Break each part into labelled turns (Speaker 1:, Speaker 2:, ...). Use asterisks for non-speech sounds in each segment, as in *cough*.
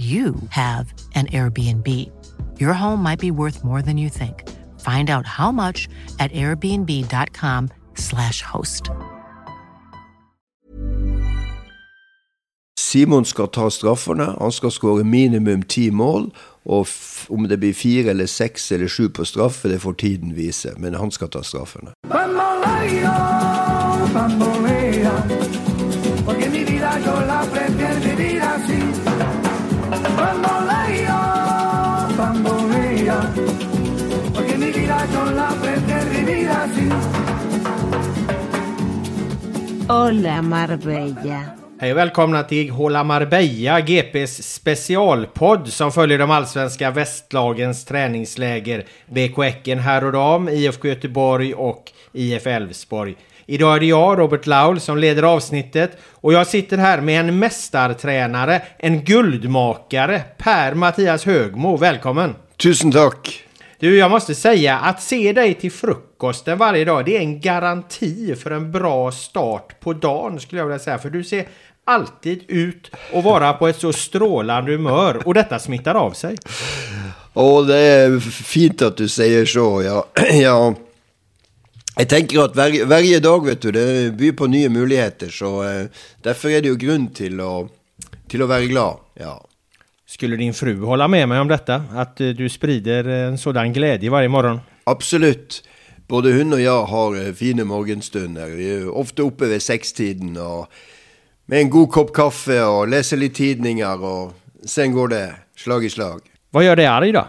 Speaker 1: you have an Airbnb. Your home might be worth more than you think. Find out how much at airbnb.com/slash host.
Speaker 2: Simon skal ta straffene. Han skal skåre minimum ti mål. Og om det blir fire eller seks eller sju på straffe, det får tiden vise. Men han skal ta straffene.
Speaker 3: Bamboleo, bamboleo,
Speaker 4: Hola Marbella.
Speaker 5: Hej och välkomna till Håla Marbella, GPs specialpodd som följer de allsvenska västlagens träningsläger. BK Häcken här och dam, IFK Göteborg och IF Elfsborg. Idag är det jag, Robert Laul, som leder avsnittet och jag sitter här med en mästartränare, en guldmakare, Per-Mattias Högmo. Välkommen!
Speaker 2: Tusen takk.
Speaker 5: Du, jag måste säga att se dig till frukosten varje dag, det är en garanti för en bra start på dagen skulle jag vilja säga. För du ser alltid ut och vara på ett så strålande humör och detta smittar av sig.
Speaker 2: Och det er fint at du sier så, ja. *clears throat* ja. Jeg tenker at hver, hver dag, vet du, det byr på nye muligheter, så eh, derfor er det jo grunn til å, til å være glad. Ja.
Speaker 5: Skulle din fru hålla med meg om dette? Att eh, du sprider en sådan glede varje morgon?
Speaker 2: Absolutt. Både hun og jeg har eh, fine morgenstunder. Vi er ofte oppe ved sekstiden med en god kopp kaffe og leser litt tidninger, og sen går det slag i slag.
Speaker 5: Hva gjør dig arg da?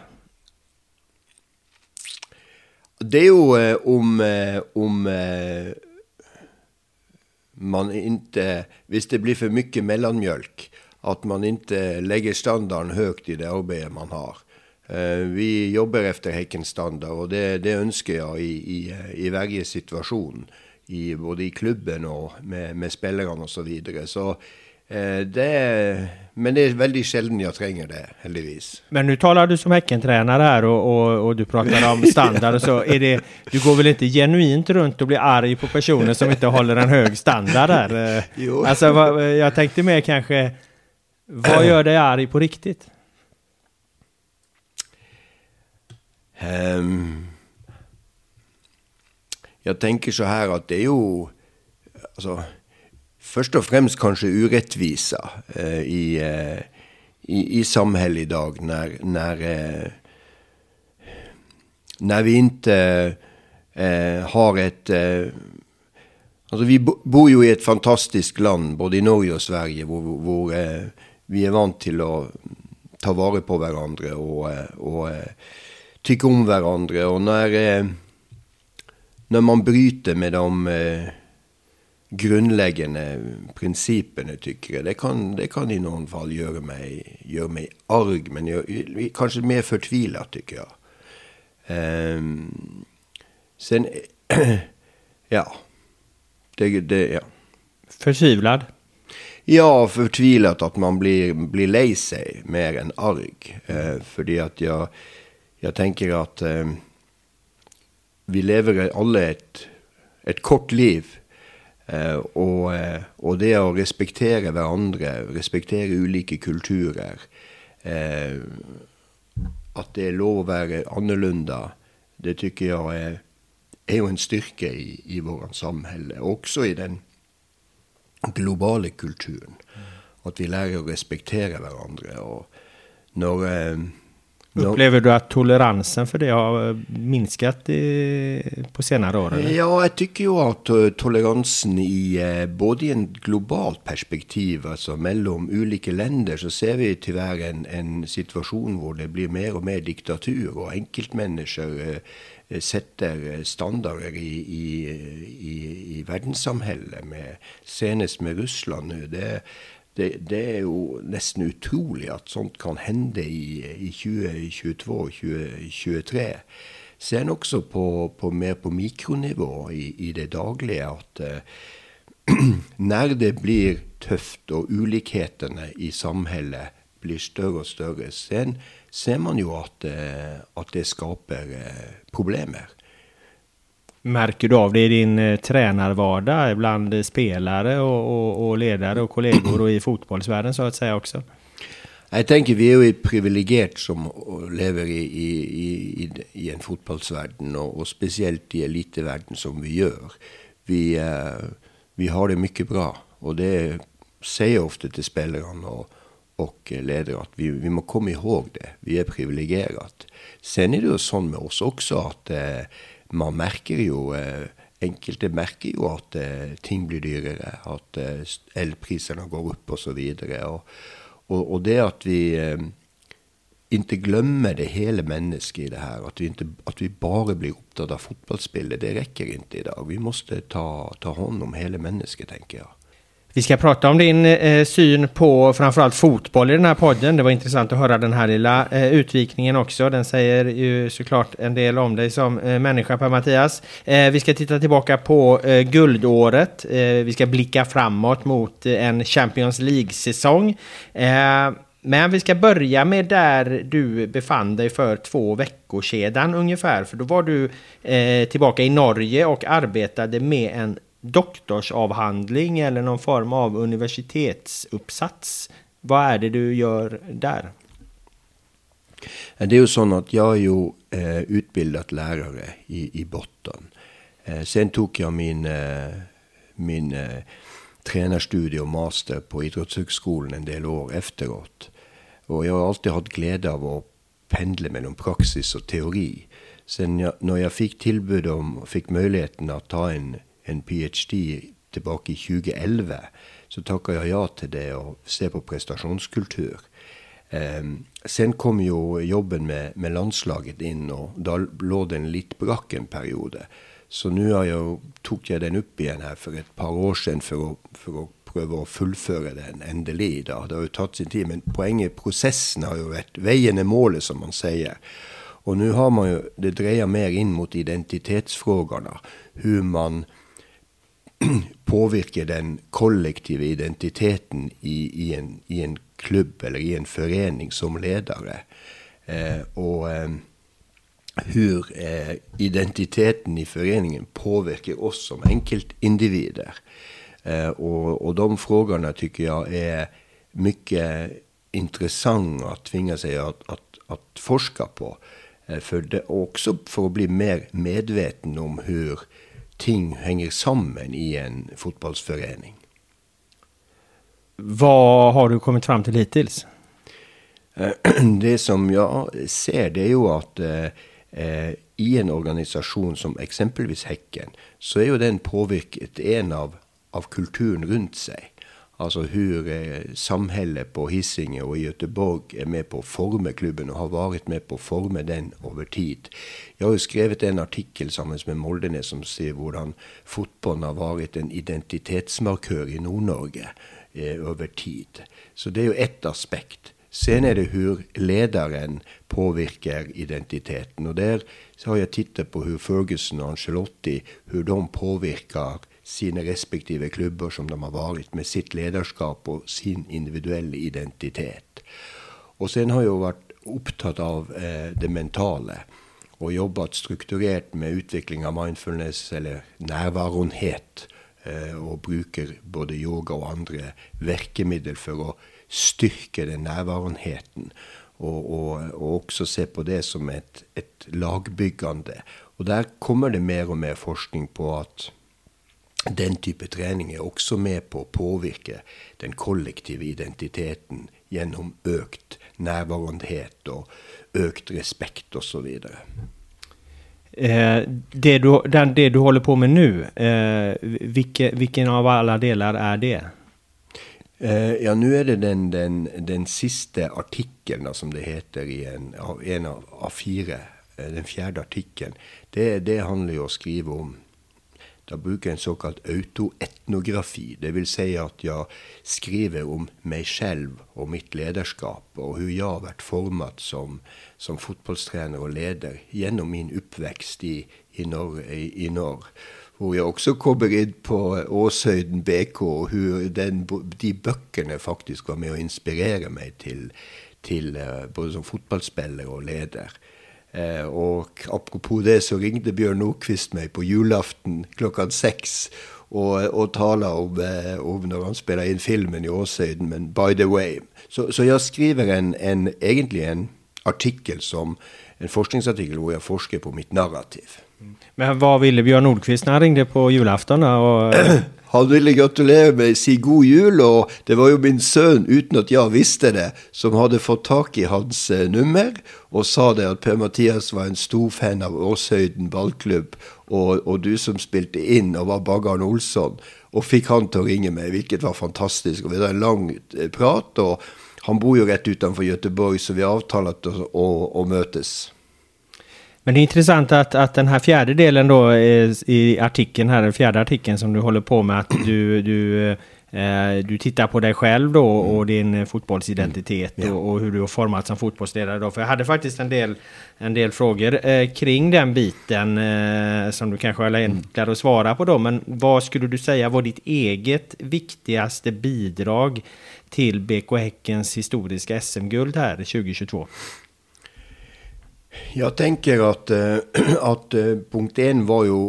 Speaker 2: Det er jo eh, om, eh, om eh, man ikke Hvis det blir for mye mellommjølk, at man ikke legger standarden høyt i det arbeidet man har. Eh, vi jobber etter Hekkens standard, og det, det ønsker jeg i, i, i situasjon. I, både i klubben og med, med spillerne osv. Så, videre. så eh, det Men det er veldig sjelden jeg trenger det, heldigvis.
Speaker 5: Men nu taler du som Hekken-trener her, og, og, og, du prater om standard så. er det, du går vel ikke genuint rundt og blir arg på personer som ikke holder en høy standard *laughs*
Speaker 2: Jo.
Speaker 5: Alltså, vad, jag mer kanske, vad *clears throat* gör dig arg på riktigt?
Speaker 2: Um, jeg tenker så her at det er jo altså, Først og fremst kanskje urettviser uh, i, uh, i, i samhället i dag når, når, uh, når vi ikke eh, har et eh, Altså, vi bo- bor jo i et fantastisk land, både i Norge og Sverige, hvor, hvor eh, vi er vant til å ta vare på hverandre og, og eh, tykke om hverandre. Og når, eh, når man bryter med de eh, grunnleggende prinsippene, tykker jeg, det kan, det kan i noen fall gjøre meg, gjøre meg arg, men gjør, kanskje mer fortvila, tykker jeg. Um, sen, *clears throat* ja. Det, det, ja.
Speaker 5: Förtvivlad?
Speaker 2: Ja, fortvilet at man blir, blir lei seg mer enn arg. Eh, fordi at jeg, jeg tenker at eh, vi lever alle et, et kort liv. Eh, og, eh, og, det å respektere hverandre, respektere ulike kulturer eh, At det er lov å være annerledes, det tykker jeg er, er jo en styrke i, i vårt samfunn. Også i den globale kulturen. At vi lærer å respektere hverandre. Og når, eh, når
Speaker 5: Opplever du at toleransen for det har minsket i, på senere år? Eller?
Speaker 2: Ja, jeg tykker jo at uh, toleransen i både i en globalt perspektiv, altså mellom ulike länder, så ser vi til en, en situasjon hvor det blir mer og mer diktatur, og enkeltmennesker setter standarder i, i, i, i verdenssamhellet, med, senest med Russland nå. Det, det, det, er jo nesten utrolig at sånt kan hende i, i 2022 og 2023. Ser en også på, på, mer på mikronivå i, det daglige at *clears throat* uh, når det blir tøft og ulikhetene i samhellet blir større og større, ser, ser man jo at, uh, at det skaper uh, problemer.
Speaker 5: Merker du av det i din trenerhverdag blant spillere og, og, og ledere og kolleger kollegor och i fotballverdenen så å si også?
Speaker 2: Jeg tenker vi er jo privilegert som lever i, i, i, i en fotballsverden, og, og, spesielt i eliteverden som vi gjør. Vi, eh, vi, har det mye bra, og det sier jeg ofte til spillerne og, og ledere at vi, vi, må komme ihåg det. Vi er privilegert. Sen er det jo sånn med oss også at eh, man merker jo eh, Enkelte merker jo at eh, ting blir dyrere, at eh, elprisene går opp osv. Og, og, og det at vi ikke glemmer det hele mennesket i det her, at vi, ikke, at vi bare blir opptatt av fotballspillet, det rekker ikke i dag. Vi må ta, ta hånd om hele mennesket, tenker jeg.
Speaker 5: Vi ska prata om din eh, syn på framförallt fotboll i den här podden. Det var intressant att höra den här lilla eh, utvikningen också. Den säger ju såklart en del om dig som eh, människa Per-Mattias. Eh, vi ska titta tillbaka på eh, guldåret. Eh, vi ska blicka framåt mot en Champions League-säsong. men vi ska börja med där du befann dig för två veckor sedan ungefär. För då var du tillbaka i Norge och arbetade med en doktorsavhandling eller någon form av universitetsuppsats. Hva er det du gjør der?
Speaker 2: Det er jo sånn at jeg er jo eh, utbildet lærere i, i Botton. Eh, sen tok jeg min, eh, min eh, trenerstudie og master på Idrettshøgskolen en del år etteråt. Og jeg har alltid hatt glede av å pendle mellom praksis og teori. Så når jeg fikk tilbud om, fikk muligheten å ta en en ph.d. tilbake i 2011, så takka jeg ja til det å se på prestasjonskultur. Eh, sen kom jo jobben med, med, landslaget inn, og da lå den litt brakk en periode. Så nå tok jeg den opp igjen her for et par år siden for å, for å prøve å fullføre den endelig. Da. Det har jo tatt sin tid, men poenget, prosessen har jo vært Veien er målet, som man sier. Og nå har man jo Det dreier mer inn mot identitetsspørsmålene. Hvordan man *clears throat* påvirker den kollektive identiteten i, i, en, i, en, klubb eller i en forening som ledere. Eh, og eh, hvor eh, identiteten i foreningen påvirker oss som enkeltindivider. Eh, og, og de spørsmålene tykker jeg er mye interessante å tvinge seg å forske på. Eh, for det, også for å bli mer medveten om hvor ting henger sammen i en fotballforening.
Speaker 5: Hva har du kommet fram til hittil? *clears throat*
Speaker 2: Det som jeg ser, det er jo at eh, i en organisasjon som eksempelvis Hekken, så er jo den påvirket en av, av kulturen rundt seg. Altså hvor eh, samholdet på Hisingen og i Göteborg er med på å forme klubben og har vært med på å forme den over tid. Jeg har jo skrevet en artikkel sammen med Moldenes som sier hvordan fotballen har vært en identitetsmarkør i Nord-Norge eh, over tid. Så det er jo ett aspekt. Sen er det hvor lederen påvirker identiteten. Og der har jeg tittet på hvor Ferguson og Angelotti hvor de påvirker sine respektive klubber som de har vært, med sitt lederskap og sin individuelle identitet. Og sen har jeg jo vært opptatt av eh, det mentale og jobbet strukturert med utvikling av mindfulness, eller nærværenhet. Eh, og bruker både yoga og andre virkemidler for å styrke den nærværenheten. Og, og, og, også se på det som et, et lagbyggende. Og der kommer det mer og mer forskning på at den type trening er også med på å påvirke den kollektive identiteten gjennom økt nærværendhet og økt respekt osv.
Speaker 5: Eh, det, du, den, det du holder på med nå, eh, hvilke, hvilken av alle deler er det?
Speaker 2: Eh, ja, nå er det den, den, den siste artikkelen, som det heter, i en, en av, av fire. Eh, den fjerde artikkelen. Det, det handler jo om å skrive om da bruker jeg en såkalt autoetnografi. Dvs. Si at jeg skriver om meg selv og mitt lederskap, og hvordan jeg har vært formet som, som fotballtrener og leder gjennom min oppvekst i, i, Norge. Hvor jeg også kommer inn på Åshøyden BK, og hvordan de bøkene faktisk var med å inspirere meg til, til uh, både som fotballspiller og leder. Eh, og apropos det, så ringte Bjørn Nordquist meg på julaften klokka seks og, og taler om, eh, om, når han spiller inn filmen i Åshøyden, men by the way. Så, så jeg skriver en, en, egentlig en artikkel som en forskningsartikkel hvor jeg forsker på mitt narrativ.
Speaker 5: Men hva ville Bjørn Nordquist når han ringte på julaften? Og *clears throat*
Speaker 2: Han ville gratulere meg, si god jul, og det var jo min sønn, uten at jeg visste det, som hadde fått tak i hans eh, nummer, og sa det at Per-Mathias var en stor fan av Åshøyden ballklubb, og, og, du som spilte inn og var Baggarn Olsson, og fikk han til å ringe meg, hvilket var fantastisk. Og vi hadde en lang eh, prat, og han bor jo rett utenfor Gøteborg, så vi avtalte å, å, å møtes.
Speaker 5: Men det är intressant att, att den här fjärde delen då i artikeln här, den fjärde artikeln som du håller på med, att du, du, eh, du tittar på dig själv då och din fotbollsidentitet mm. och, och, hur du har formats som fotbollsledare då. För jag hade faktiskt en del, en del frågor eh, kring den biten eh, som du kanske har enklare att svara på då. Men vad skulle du säga var ditt eget viktigaste bidrag till BK Häckens historiska SM-guld här 2022?
Speaker 2: Jeg tenker at, eh, *clears throat* at eh, punkt én var jo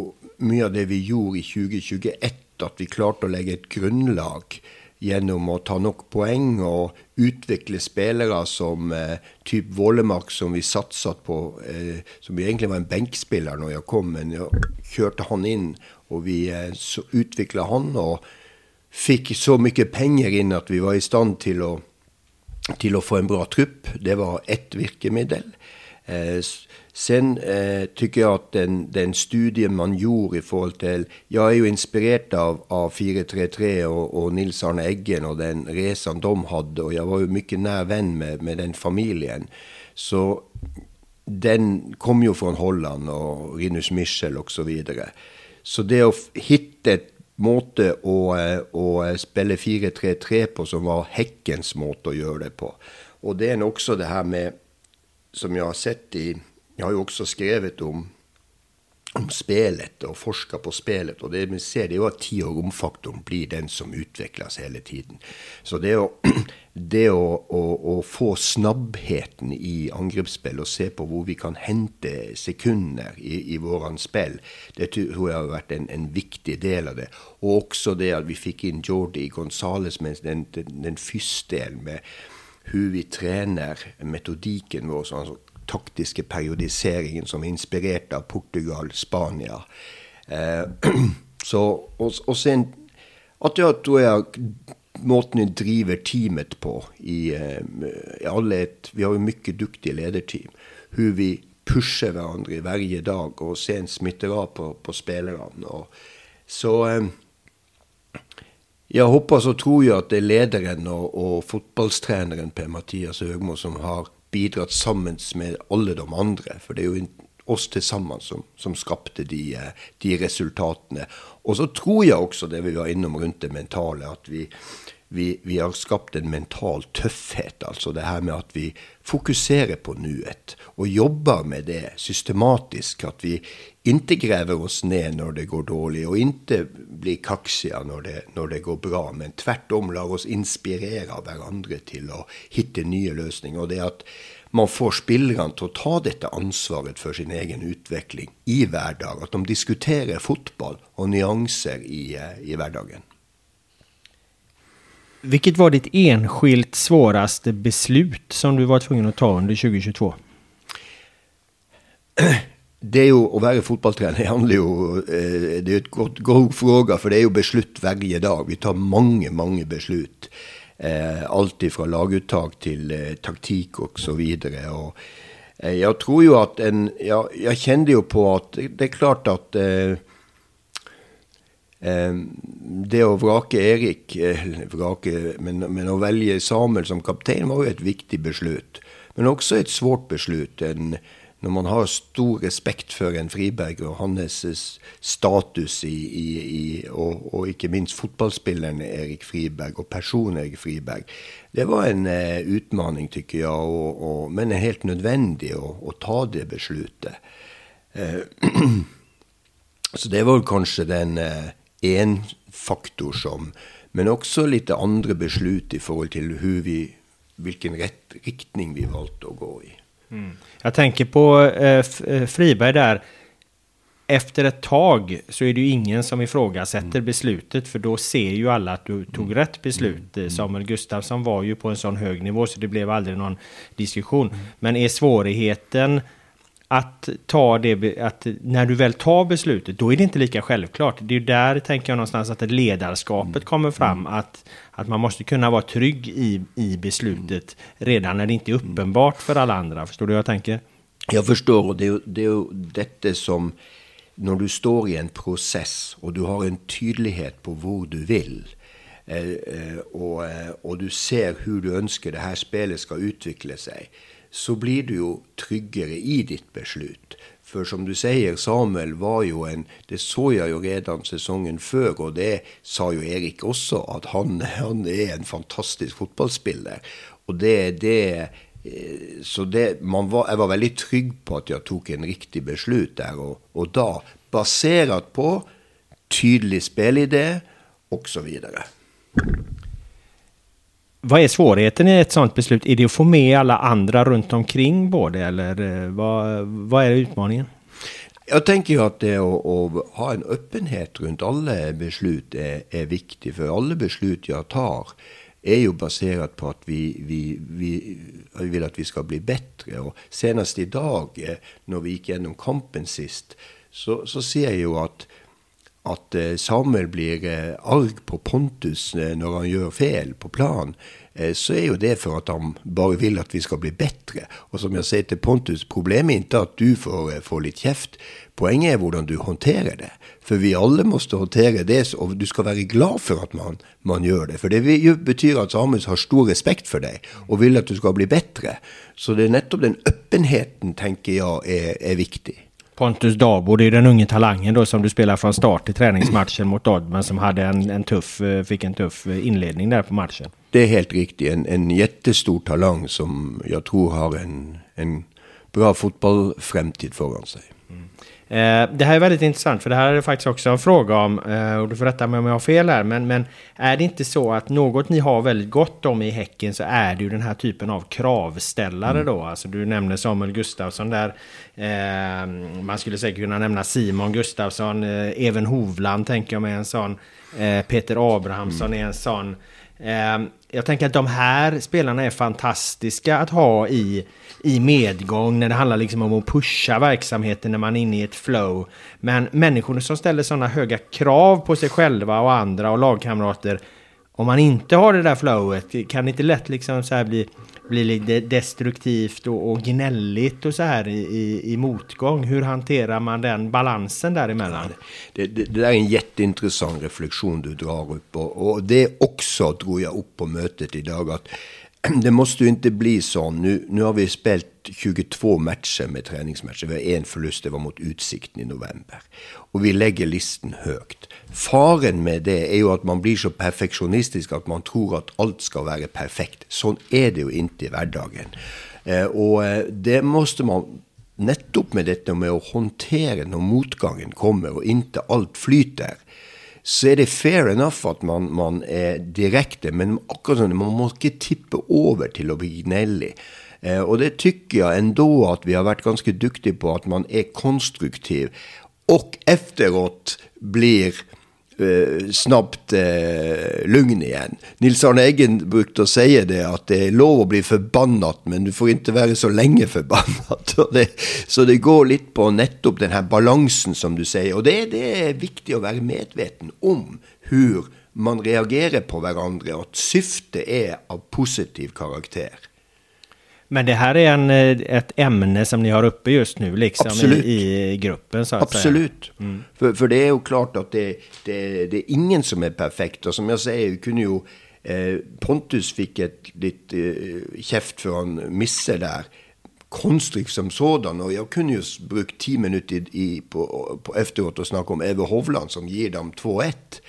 Speaker 2: mye av det vi gjorde i 2021. At vi klarte å legge et grunnlag gjennom å ta nok poeng og utvikle spillere som eh, typ Vålemark, som vi satsa på, eh, som egentlig var en benkspiller når jeg kom, men jeg kjørte han inn, og vi eh, utvikla han og fikk så mye penger inn at vi var i stand til å, til å få en bra trupp. Det var ett virkemiddel. Eh, sen eh, tycker jag att den, den, studien man gjorde i forhold til Jeg er jo inspirert av, av 433 og, og, Nils Arne Eggen og den reisen de hadde, og jeg var jo mye nær venn med, med den familien. Så den kom jo fra Holland og Rinus Michel osv. Så, videre. så det å hitte et måte å, eh, å spille 4-3-3 på som var Hekkens måte å gjøre det på. Og det er også det her med som jeg har sett i Jeg har jo også skrevet om, om spelet og forska på spelet. Og det vi ser, det er jo at tid- og romfaktoren blir den som utvikles hele tiden. Så det å, *clears throat* det å, å, å få snabbheten i angrepsspill og se på hvor vi kan hente sekunder i, i våre spill, det tror jeg har vært en, en, viktig del av det. Og også det at vi fikk inn Jordi Gonzales med den, den, den med hvordan vi trener metodikken vår, sånn, altså taktiske periodiseringen som er inspirert av Portugal, Spania. Eh, *clears throat* så, og, en at jeg tror jeg måten vi driver teamet på i, eh, i alle et, Vi har jo mye dyktige lederteam. Hvordan vi pusher hverandre hver dag og sen smitter av på, på spillerne. Så eh, jeg håper så tror jeg at det er lederen og, og fotballtreneren Per-Mathias Høgmo som har bidratt sammen med alle de andre. For det er jo oss til sammen som, som skapte de, de, resultatene. Og så tror jeg også det vi var innom rundt det mentale, at vi, vi, vi, har skapt en mental tøffhet. Altså det her med at vi fokuserer på nuet og jobber med det systematisk. At vi ikke graver oss ned når det går dårlig, og ikke blir kaksige når det, når det går bra. Men tvert om lar oss inspirere hverandre til å hitte nye løsninger. Og det at man får spillerne til å ta dette ansvaret for sin egen utvikling i hverdag. At de diskuterer fotball og nyanser i, eh, i hverdagen.
Speaker 5: Vilket var ditt enskilt svåraste beslut som du var tvungen att ta under 2022?
Speaker 2: Det jo å være fotballtrener handler jo eh, Det er et godt, god fråga, for det er jo beslutt hver dag. Vi tar mange, mange beslut. Eh, alt fra laguttak til eh, taktikk osv. Jeg tror jo at en ja, Jeg kjente jo på at det er klart at eh, det å vrake Erik, vrake, men, men, å velge Samuel som kaptein var jo et viktig beslut. Men også et svårt beslut. En, når man har stor respekt for en Friberg og hans status i, i, i og, og, ikke minst fotballspilleren Erik Friberg og personen Erik Friberg. Det var en uh, utfordring, tykker jeg, og, og, men er helt nødvendig å, å ta det besluttet. Uh, *clears throat* så det var kanskje den uh, én faktor som Men også litt andre beslut i forhold til vi, hvilken rett, riktning vi valgte å gå i.
Speaker 5: Mm. Jeg tenker på eh, eh, Friberg der. Efter et tag så er det jo ingen som ifrågasetter mm. beslutet for da ser jo alle at du tog rett beslut. Mm. Samuel Gustafsson var jo på en sånn høy nivå så det ble aldri noen diskusjon. Mm. Men er svårigheten att ta det, att när du väl tar beslutet, då är det inte lika självklart. Det är där, tänker jag någonstans, att ledarskapet mm. kommer fram. Mm. Att, att man måste kunna vara trygg i, i beslutet redan när det inte är uppenbart för alla andra. Förstår du vad jag tänker?
Speaker 2: Jag förstår, och det är, det är ju detta som, när du står i en process och du har en tydlighet på var du vill, og, och, och du ser hur du önskar det här spelet ska utveckla sig, så blir du jo tryggere i ditt beslut. For som du sier, Samuel var jo en Det så jeg jo redan sesongen før, og det sa jo Erik også, at han, *laughs* han er en fantastisk fotballspiller. Og det, det eh, så det, var, jeg var veldig trygg på at jeg tok en riktig beslut der. Og, og da, basert på tydelig spillidé osv.
Speaker 5: Vad er svårigheten i et sånt beslut? Er det å få med alle andre rundt omkring på det eller hva, hva er utfordringen?
Speaker 2: Jeg tenker jo at det å, å, ha en åpenhet rundt alle beslut er, er, viktig. For alle beslut jeg tar, er jo basert på at vi, vi, vi, vi, vil at vi skal bli bedre. Og senest i dag, eh, når vi gikk gjennom kampen sist, så, så ser jeg jo at at samer Samuel blir eh, arg på Pontus eh, når han gjør feil på plan, så er jo det for at han bare vil at vi skal bli bedre. Og som jeg sier til Pontus, problemet er ikke at du får, får litt kjeft. Poenget er hvordan du håndterer det. For vi alle måtte håndtere det, og du skal være glad for at man, man gjør det. For det betyr at Samuel har stor respekt for deg og vil at du skal bli bedre. Så det er nettopp den åpenheten, tenker jeg, er, er viktig.
Speaker 5: Pontus Dabo, det är den unge talangen då som du spelar från start i träningsmatchen mot Odd, men som hade en, en tuff, eh, fick en tuff eh, inledning där på matchen.
Speaker 2: Det är helt riktigt, en, en jättestor talang som jag tror har en, en bra fotbollframtid foran sig.
Speaker 5: Eh, det här är väldigt intressant för det här är det faktiskt också en fråga om eh, och du får rätta mig om jag har fel här men, men är det inte så att något ni har väldigt gott om i Häcken så är det ju den här typen av kravställare mm. då alltså du nämner Samuel Gustafsson där eh, man skulle säkert kunna nämna Simon Gustafsson eh, Even Hovland tänker jag med en sån eh, Peter Abrahamsson mm. är en sån jag tänker att de här spelarna är fantastiska att ha i, i medgång när det handlar liksom om att pusha verksamheten när man är inne i ett flow. Men människor som ställer sådana höga krav på sig själva och andra och lagkamrater om man inte har det där flowet, kan det inte lätt liksom så här bli, bli lite destruktivt och, och gnälligt och så här i, i, i, motgång? Hur hanterar man den balansen däremellan?
Speaker 2: Det, det, det är en jätteintressant reflektion du drar upp och, och det också dro jag upp på mötet idag att *clears throat* det måste ju inte bli så. Nu, nu har vi spelat 22 matcher med treningsmatcher. Vi har én forlust, det var mot Utsikten i november. Og vi legger listen høyt. Faren med det er jo at man blir så perfeksjonistisk at man tror at alt skal være perfekt. Sånn er det jo inntil hverdagen. Eh, og eh, det måtte man nettopp med dette med å håndtere når motgangen kommer, og inntil alt flyter så er det fair enough at man, man er direkte, men akkurat sånn, man må ikke tippe over til å bli gnellig. Eh, og det tykker jeg ändå at vi har vært ganske dyktige på, at man er konstruktiv. Og efteråt blir eh, snabbt eh, lugn igjen. Nils Arne Eggen brukte å si det, at det er lov å bli forbannet, men du får ikke være så lenge forbannet. *laughs* Så det går litt på nettopp den her balansen, som du sier. Og det, det er viktig å være medveten om hvor man reagerer på hverandre, og at syftet er av positiv karakter.
Speaker 5: Men det här är en, eh, ett ämne som ni har uppe just nu liksom i, i, gruppen så att
Speaker 2: Absolut. Mm. For, for det er jo klart at det, det, det, er ingen som er perfekt. Og som jeg sier, kunne jo eh, Pontus fikk et litt eh, kjeft för han misser der. Konstrik som sådan. Og jeg kunne jo brukt ti minutter i, på, på efteråt snakke om Eve Hovland som gir dem 2-1.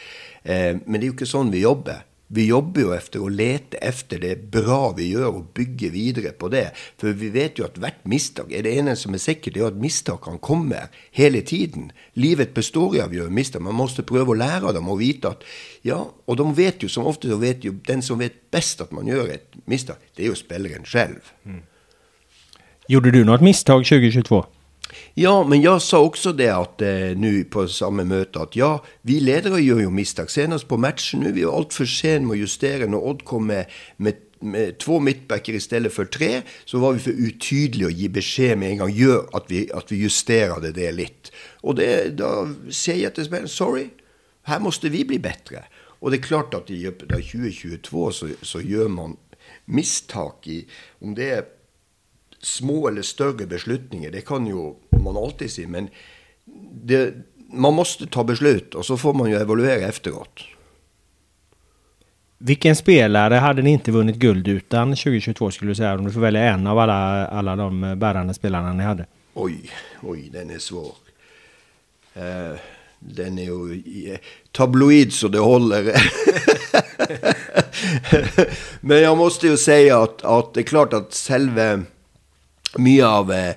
Speaker 2: Eh, men det er jo ikke sånn vi jobbar. Vi jobber jo efter å lete efter det bra vi gjør, og bygge videre på det. For vi vet jo at hvert mistak er det ene som er sikkert, det er at mistak kan komme hele tiden. Livet består av å gjøre mistak. Man må prøve å lære dem og vite at Ja, og de vet jo som ofte så vet jo den som vet best at man gjør et mistak, det er jo spilleren selv. Mm.
Speaker 5: Gjorde du noe mistak 2022?
Speaker 2: Ja, men jeg sa også det at eh, nå på samme møte at ja, vi ledere gjør jo mistak. Senest på matchen nå. Vi er altfor sene med å justere. Når Odd kom med, med, med to midtbacker i stedet for tre, så var vi for utydelige å gi beskjed med en gang. Gjør at vi, at vi justerer det, det litt. Og det, da sier jeg til spilleren sorry, her måtte vi bli bedre. Og det er klart at i 2022 så, så gjør man mistak i om det er små eller større beslutninger, det kan jo man alltid si. Men det, man måste ta beslut og så får man ju evaluera efteråt.
Speaker 5: Vilken spelare hade ni inte vunnit guld utan 2022 skulle du säga? Om du får välja en av alla, alla de bärande spelarna ni hade.
Speaker 2: Oj, oj, den är svår. Uh, den är ju tabloid så det håller. *laughs* Men jag måste ju säga att, att det är klart att själva mye av eh,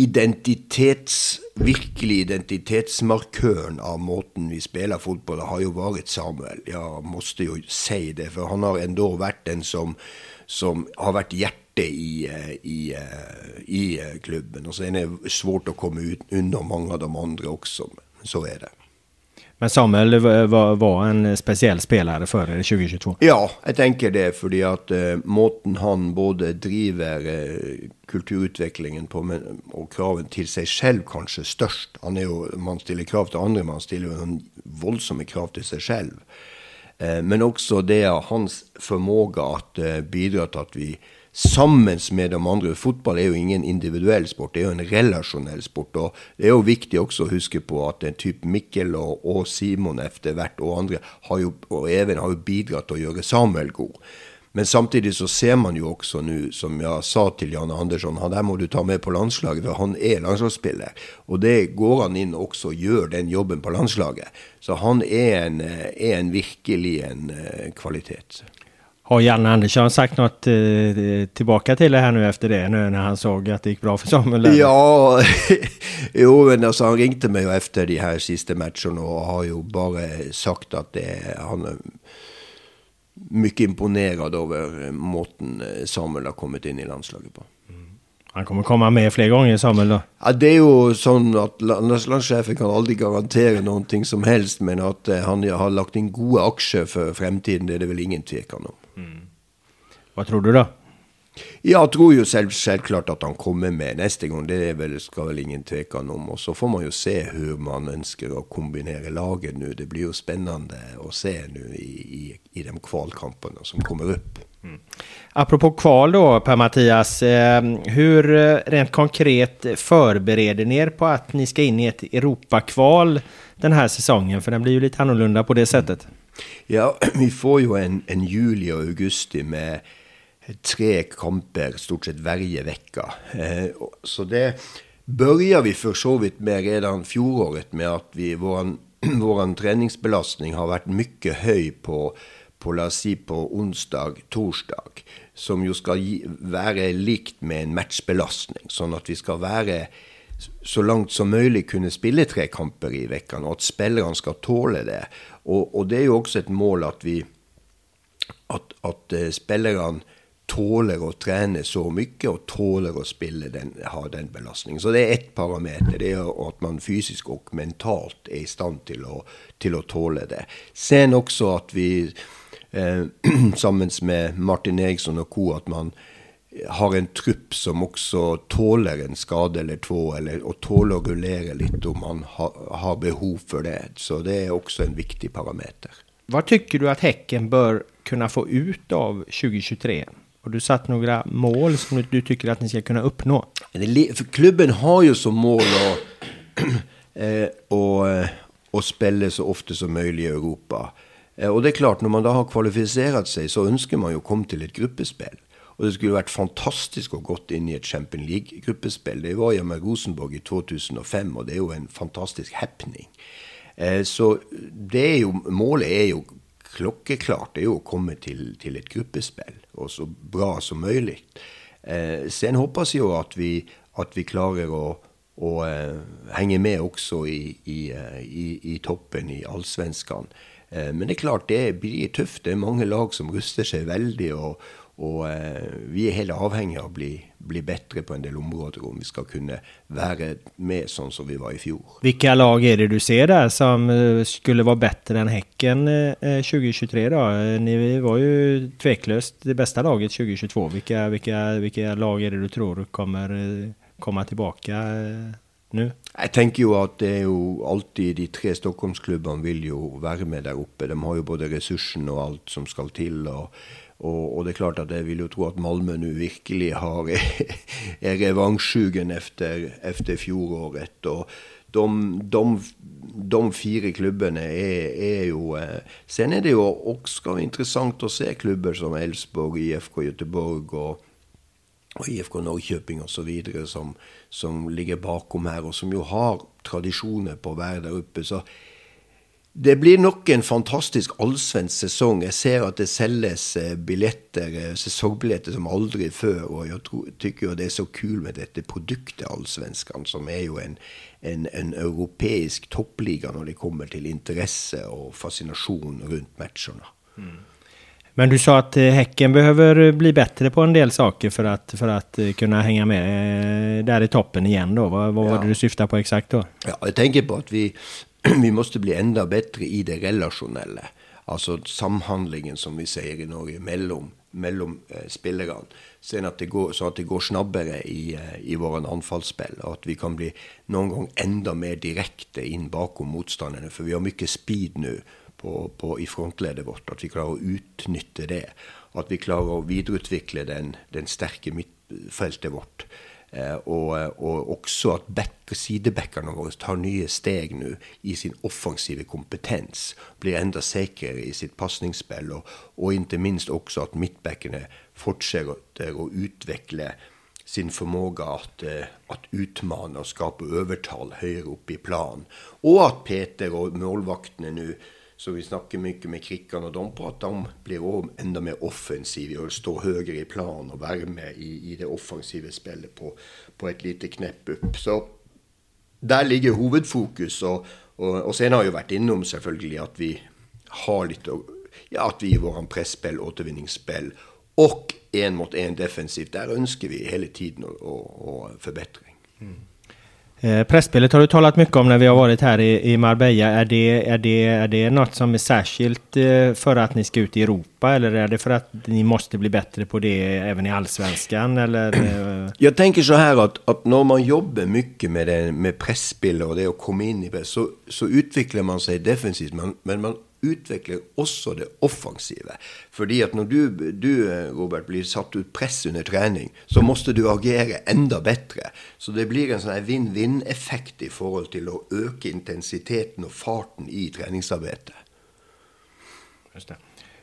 Speaker 2: identitets, virkelig identitetsmarkøren av måten vi spiller fotball har jo vært Samuel. Jeg måtte jo si det, for han har endog vært den som, som har vært hjertet i, eh, i, eh, i, klubben. Og så er det svårt å komme ut, unna mange av de andre også. Så er det.
Speaker 5: Men Samuel var, en spesiell spiller før 2022?
Speaker 2: Ja, jeg tenker det. Fordi at uh, måten han både driver uh, kulturutviklingen på, og kraven til seg selv kanskje størst. Han er jo, Man stiller krav til andre, man stiller jo voldsomme krav til seg selv. Uh, men også det av hans formåga at bidrar til at vi sammen med de andre. Fotball er jo ingen individuell sport, det er jo en relasjonell sport. og Det er jo viktig også å huske på at en type Mikkel og, og Simon etter hvert og andre jo, og Even har jo bidratt til å gjøre Samuel god. Men samtidig så ser man jo også nå, som jeg sa til Janne Andersson, han der må du ta med på landslaget, for han er landslagsspiller. Og det går han inn også og gjør den jobben på landslaget. Så han er en, er en virkelig en uh, kvalitet.
Speaker 5: Har Janne Andersson sagt något eh, tillbaka till det här nu efter det, nu när han såg att det gick bra för Samuel?
Speaker 2: Ja, *laughs* jo, men altså, han ringte meg jo efter de här sista matcherna och har jo bare sagt at det, han er mycket imponerad över måten Samuel har kommet inn i landslaget på. Mm.
Speaker 5: Han kommer komme med flere ganger, Samuel? da?
Speaker 2: Ja, det er jo sånn at landslagssjefen kan aldri garantere noe som helst, men att eh, han har lagt inn gode aksjer for fremtiden, det er det vel ingen tvil om.
Speaker 5: Hva tror du, da?
Speaker 2: Jeg tror jo selv, selvklart at han kommer med neste gang. Det vel, skal vel ingen tveke om. Og så får man jo se hvordan man ønsker å kombinere laget nå. Det blir jo spennende å se nå i, i, i de kvalkampene som kommer opp. Mm.
Speaker 5: Apropå kval da, Per-Mattias. Eh, hur rent konkret forbereder ni er på at ni skal inn i et Europakval denne sesongen? säsongen? For den blir jo litt annorlunda på det settet.
Speaker 2: Ja, *clears throat* vi får jo en, en juli og augusti med tre kamper stort sett hver uke. Eh, så det börjar vi for så vidt med redan fjoråret med at *clears throat* vår, treningsbelastning har vært mye høy på, på la oss si på onsdag, torsdag, som jo skal gi, være likt med en matchbelastning. Sånn at vi skal være så langt som mulig kunne spille tre kamper i vekkene, og at spillerne skal tåle det. Og, og, det er jo også et mål at vi at, at uh, spillerne tåler å trene så mye og tåler å spille den, ha den belastningen. Så det er ett parameter. Det er at man fysisk og mentalt er i stand til å, til å tåle det. Sen også at vi eh, *clears throat* sammen med Martin Eriksson og co. at man har en trupp som også tåler en skade eller to, eller, og tåler å rullere litt om man ha, har behov for det. Så det er også en viktig parameter.
Speaker 5: Hva tykker du at Hekken bør kunne få ut av 2023? Har du satt noen mål som du tykker at ni skal kunne oppnå?
Speaker 2: Klubben har jo som mål å, *clears throat* eh, eh, spille så ofte som mulig i Europa. Eh, og det er klart, når man da har kvalifisert seg, så ønsker man jo å komme til et gruppespill. Og det skulle vært fantastisk å gått inn i et Champions League-gruppespill. Det var jo med Rosenborg i 2005, og det er jo en fantastisk happening. Så det er jo, målet er jo klokkeklart. Er jo å komme til, til et gruppespill, og så bra som mulig. Eh, sen håper jeg jo at vi, at vi klarer å, å eh, henge med også i, i, uh, i, i toppen i allsvenskene. Eh, men det er klart det blir tøft. Det er mange lag som ruster seg veldig. og og eh, vi er helt avhengig av å bli, bli, bedre på en del områder om vi skal kunne være med sånn som vi var i fjor.
Speaker 5: Hvilke lag er det du ser der som eh, skulle være bedre enn Hekken eh, 2023? da? Ni var jo tvekløst det beste laget 2022. Hvilke, hvilke, hvilke, lag er det du tror kommer, eh, kommer tilbake eh, nå?
Speaker 2: Jeg tenker jo at det er jo alltid de tre Stockholmsklubbene vil jo være med der oppe. De har jo både ressursene og alt som skal til. og og, og, det er klart at jeg vil jo tro at Malmö nå virkelig har, *laughs* er revansjsugen etter, etter fjoråret. Og de, de, de, fire klubbene er, er jo eh, Sen er det jo også interessant å se klubber som Elfsborg, IFK Göteborg og, og IFK Norrköping osv. Som, som ligger bakom her, og som jo har tradisjoner på å være der oppe. så det blir nok en fantastisk allsvensk sesong. Jeg ser at det selges eh, billetter, eh, sesongbilletter som aldri før. Og jeg syns jo det er så kult med dette produktet, allsvenskene, som er jo en, en, en, europeisk toppliga når det kommer til interesse og fascinasjon rundt matchene. Mm.
Speaker 5: Men du sa at Häcken eh, behøver bli bedre på en del saker for at, for at kunne henge med der i toppen igjen. Da. Hva, hva ja. var det du syftet på eksakt da?
Speaker 2: Ja, jeg tenker på at vi *clears throat* vi måtte bli enda bedre i det relasjonelle. Altså samhandlingen, som vi sier i Norge, mellom, mellom eh, spillerne. Sånn at, går, sånn at det går snabbere i, eh, i våre anfallsspill. Og at vi kan bli noen gang enda mer direkte inn bakom motstanderne. For vi har mye speed nå i frontleddet vårt. At vi klarer å utnytte det. At vi klarer å videreutvikle den, den sterke midtfeltet vårt. Eh, og, og, også at back, sidebackerne våre tar nye steg nå i sin offensive kompetens. Blir enda sikrere i sitt pasningsspill. Og, og ikke minst også at midtbackene fortsetter å utvikle sin formåge at, eh, at utmane og skape overtall høyere oppe i planen. Og at Peter og målvaktene nå så vi snakker mye med Krikkan og på at de blir også enda mer offensive og står høyere i planen og være med i, i, det offensive spillet på, på, et lite knepp opp. Så der ligger hovedfokus. Og, og, og sen har jo vært innom selvfølgelig at vi har litt ja, at vi i våre presspill, återvinningsspill og én mot én defensivt, der ønsker vi hele tiden å, å, å forbedring. Mm.
Speaker 5: Eh, har du talat mycket om när vi har varit här i, i Marbella. Är det, är, det, är det något som är särskilt eh, för att ni ska ut i Europa eller är det för att ni måste bli bättre på det även i allsvenskan? Eller?
Speaker 2: Eh? *clears throat* Jag så här att, att när man jobbar mycket med, det, med pressspelet och det att komma in i press så, så utvecklar man sig defensivt men man utvikler også det offensive. Fordi at når du, du, Robert, blir satt ut press under trening, så måtte du agere enda bedre. Så det blir en sånn vinn-vinn-effekt i forhold til å øke intensiteten og farten i treningsarbeidet.
Speaker 5: Just.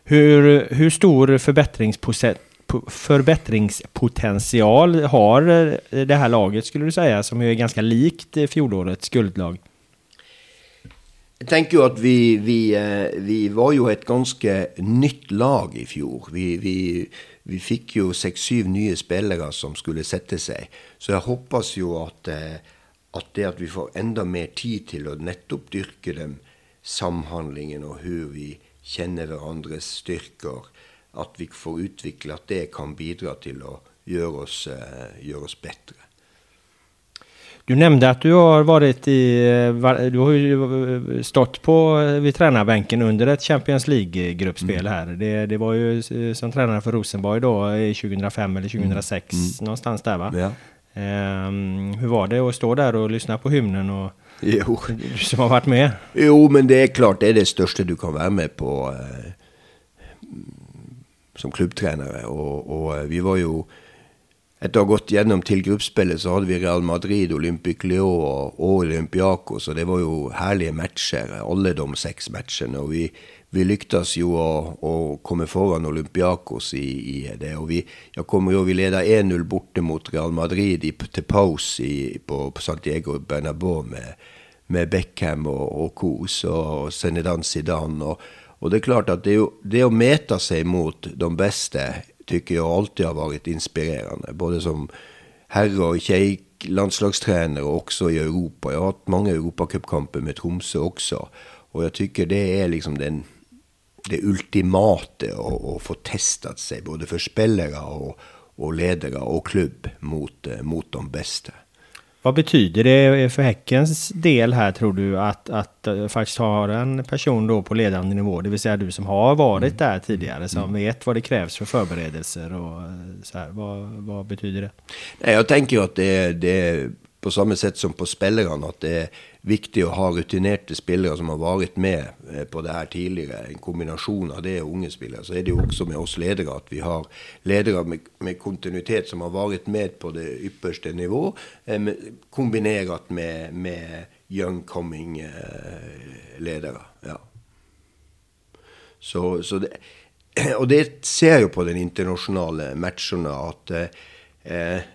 Speaker 5: Hur, stor förbättringspotential har det här laget skulle du säga, som är ganska likt fjolårets guldlag?
Speaker 2: Jeg tenker jo at vi, vi, vi, var jo et ganske nytt lag i fjor. Vi, vi, fikk jo seks-syv nye spillere som skulle sette seg. Så jeg håper jo at, at, det at vi får enda mer tid til å nettopp dyrke dem samhandlingen og hvordan vi kjenner hverandres styrker, at vi får utvikle at det kan bidra til å gjøre oss, gjøre oss bedre.
Speaker 5: Du nämnde att du har varit i, du har ju stått på vid tränarbänken under ett Champions League-gruppspel här. Det, det, var ju som tränare för Rosenborg då i 2005 eller 2006 mm. någonstans där va?
Speaker 2: Ja.
Speaker 5: Um, hur var det att stå där och lyssna på hymnen och
Speaker 2: jo.
Speaker 5: du som har varit med?
Speaker 2: Jo, men det är klart det är det största du kan vara med på eh, som klubbtränare och, och vi var ju etter å ha gått gjennom til gruppespillet, så hadde vi Real Madrid, Olympic Lyon og, Olympiakos, og det var jo herlige matcher, alle de seks matchene. Og vi, vi lyktes jo å, å, komme foran Olympiakos i, i det. Og vi, kommer jo, vi leda 1-0 borte mot Real Madrid i, til pause på, på, Santiago Bernabeu med, med Beckham og, og Kos og Senedan Zidane. Og, og det er klart at det, jo, det å mete seg mot de beste tycker jag alltid har varit inspirerande. Både som herre och tjej landslagstränare och också i Europa. Jag har haft många Europacupkamper med Tromsø också. Och jag tycker det är liksom den, det ultimate å, få testat sig både för spelare och, och ledare och klubb mot, mot de bästa.
Speaker 5: Vad betyder det för Häckens del här tror du att, att uh, faktiskt ha en person då på ledande nivå, det vill säga du som har varit mm. där tidigare, som mm. vet vad det krävs för förberedelser och eh, så här. Vad, vad betyder det?
Speaker 2: Nej, jag tänker att det, det på samme sett som på spillerne, at det er viktig å ha rutinerte spillere som har vært med eh, på det her tidligere. En kombinasjon av det og unge spillere. Så er det jo også med oss ledere at vi har ledere med, med kontinuitet som har vært med på det ypperste nivå, eh, kombinert med, med young coming eh. Ja. Så, så det, *clears throat* og det ser jo på den internasjonale matchene at eh,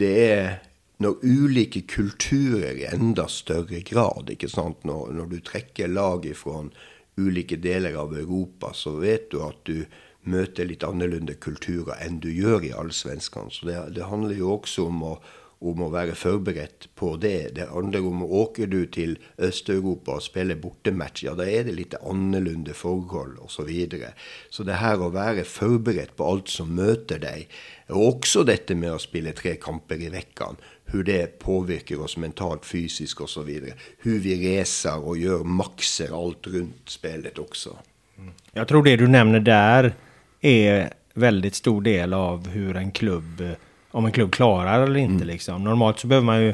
Speaker 2: det er når ulike kulturer i enda større grad. ikke sant? Når, når du trekker lag fra ulike deler av Europa, så vet du at du møter litt annerledes kulturer enn du gjør i allsvenskene. Så det, det handler jo også om å, om å være forberedt på det. Det handler om åker du til Øst-Europa og spiller bortematch, ja, da er det litt annerledes forhold osv. Så, videre. så det her å være forberedt på alt som møter deg, og også dette med å spille tre kamper i vekkene, hvordan det påvirker oss mentalt, fysisk osv. Hvordan vi reser og gjør makser alt rundt spillet også.
Speaker 5: Jeg tror det du nevner der, er veldig stor del av en klubb om en klubb klarer eller ikke. Mm. Liksom. Normalt så behøver man jo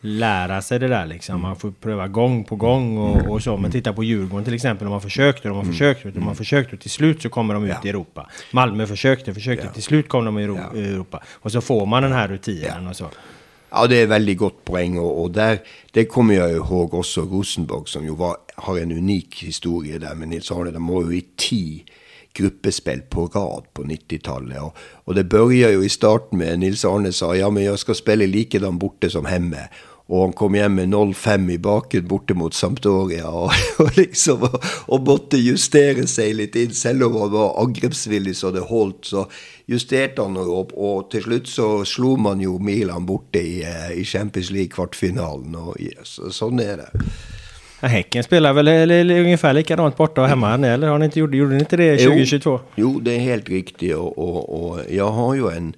Speaker 5: lära sig det där. Liksom. Man får prøve gång på gång och, och så. Men titta på Djurgården till exempel. De har försökt och de har forsøkt försökt och de har försökt och till slut så kommer de ut ja. i Europa. Malmö försökte, försökte. Ja. Till slut kom de i Europa. Och så får man den här rutinen och så.
Speaker 2: Ja, det er veldig godt poeng. Og, og der, det kommer jeg ihåg også Rosenborg, som jo var, har en unik historie der med Nils Arne. De var jo i ti gruppespill på rad på 90-tallet. Og, og, det begynner jo i starten med Nils Arne sa ja, men jeg skal spille likedan borte som hjemme. Og han kom hjem med 0-5 i baken borte mot Sampdoria *laughs* og, og liksom og, og, måtte justere seg litt inn, selv om han var angrepsvillig så det holdt. Så justerte han opp, og til slutt så slo man jo Milan borte i, eh, i Champions League-kvartfinalen. og yes, Sånn er det.
Speaker 5: Häcken spelar väl ungefär likadant borta och hemma, eller har ni inte gjort, gjorde ni inte det 2022?
Speaker 2: Jo, jo det är helt riktigt och, och, och jag har ju en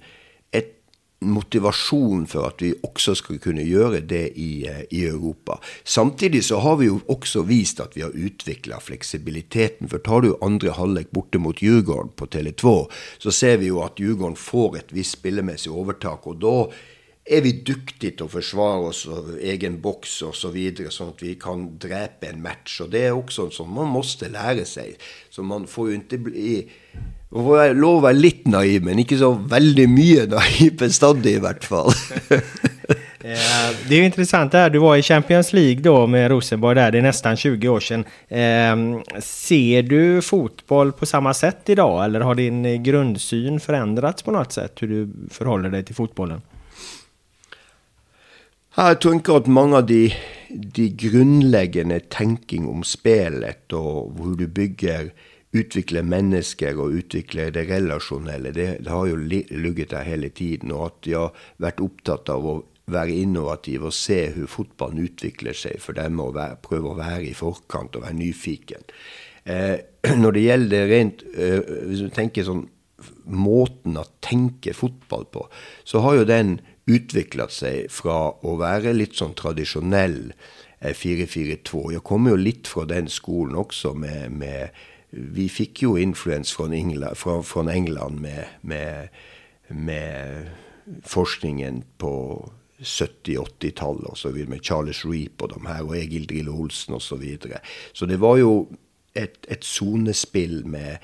Speaker 2: motivasjon for at vi også skal kunne gjøre det i, eh, i, Europa. Samtidig så har vi jo også vist at vi har utvikla fleksibiliteten. For tar du andre halvlek borte mot Djurgården på Tele2, så ser vi jo at Djurgården får et visst spillemessig overtak. og da er vi dyktige til å forsvare oss og egen boks osv., så videre, sånn at vi kan drepe en match. Og det er også sånn man måtte lære seg. Så man får jo ikke bli Man får lov å være litt naiv, men ikke så veldig mye naiv bestandig, i hvert fall. *laughs*
Speaker 5: Eh, det er jo interessant här, du var i Champions League da med Rosenborg der, det er nesten 20 år siden. Eh, ser du fotboll på samme sett i dag, eller har din grunnsyn forandret på noe sett? hur du forholder deg til fotbollen?
Speaker 2: Jeg tenker at mange av de, de grunnleggende tenking om spillet, og hvor du bygger utvikler mennesker og utvikle det relasjonelle, det, det har jo ligget der hele tiden. Og at de har vært opptatt av å være innovative og se hvordan fotballen utvikler seg, for dem å være, prøve å være i forkant og være nyfiken. Eh, *clears throat* når det gjelder rent eh, Hvis du tenker sånn måten å tenke fotball på, så har jo den utvikla seg fra å være litt sånn tradisjonell 4-4-2. Eh, Jeg kommer jo litt fra den skolen også med, med vi fikk jo influens fra fra, England med, med, med, forskningen på 70-80-tallet osv. med Charles Reap og de her, og Egil Drille Olsen osv. Så, videre. så det var jo et sonespill med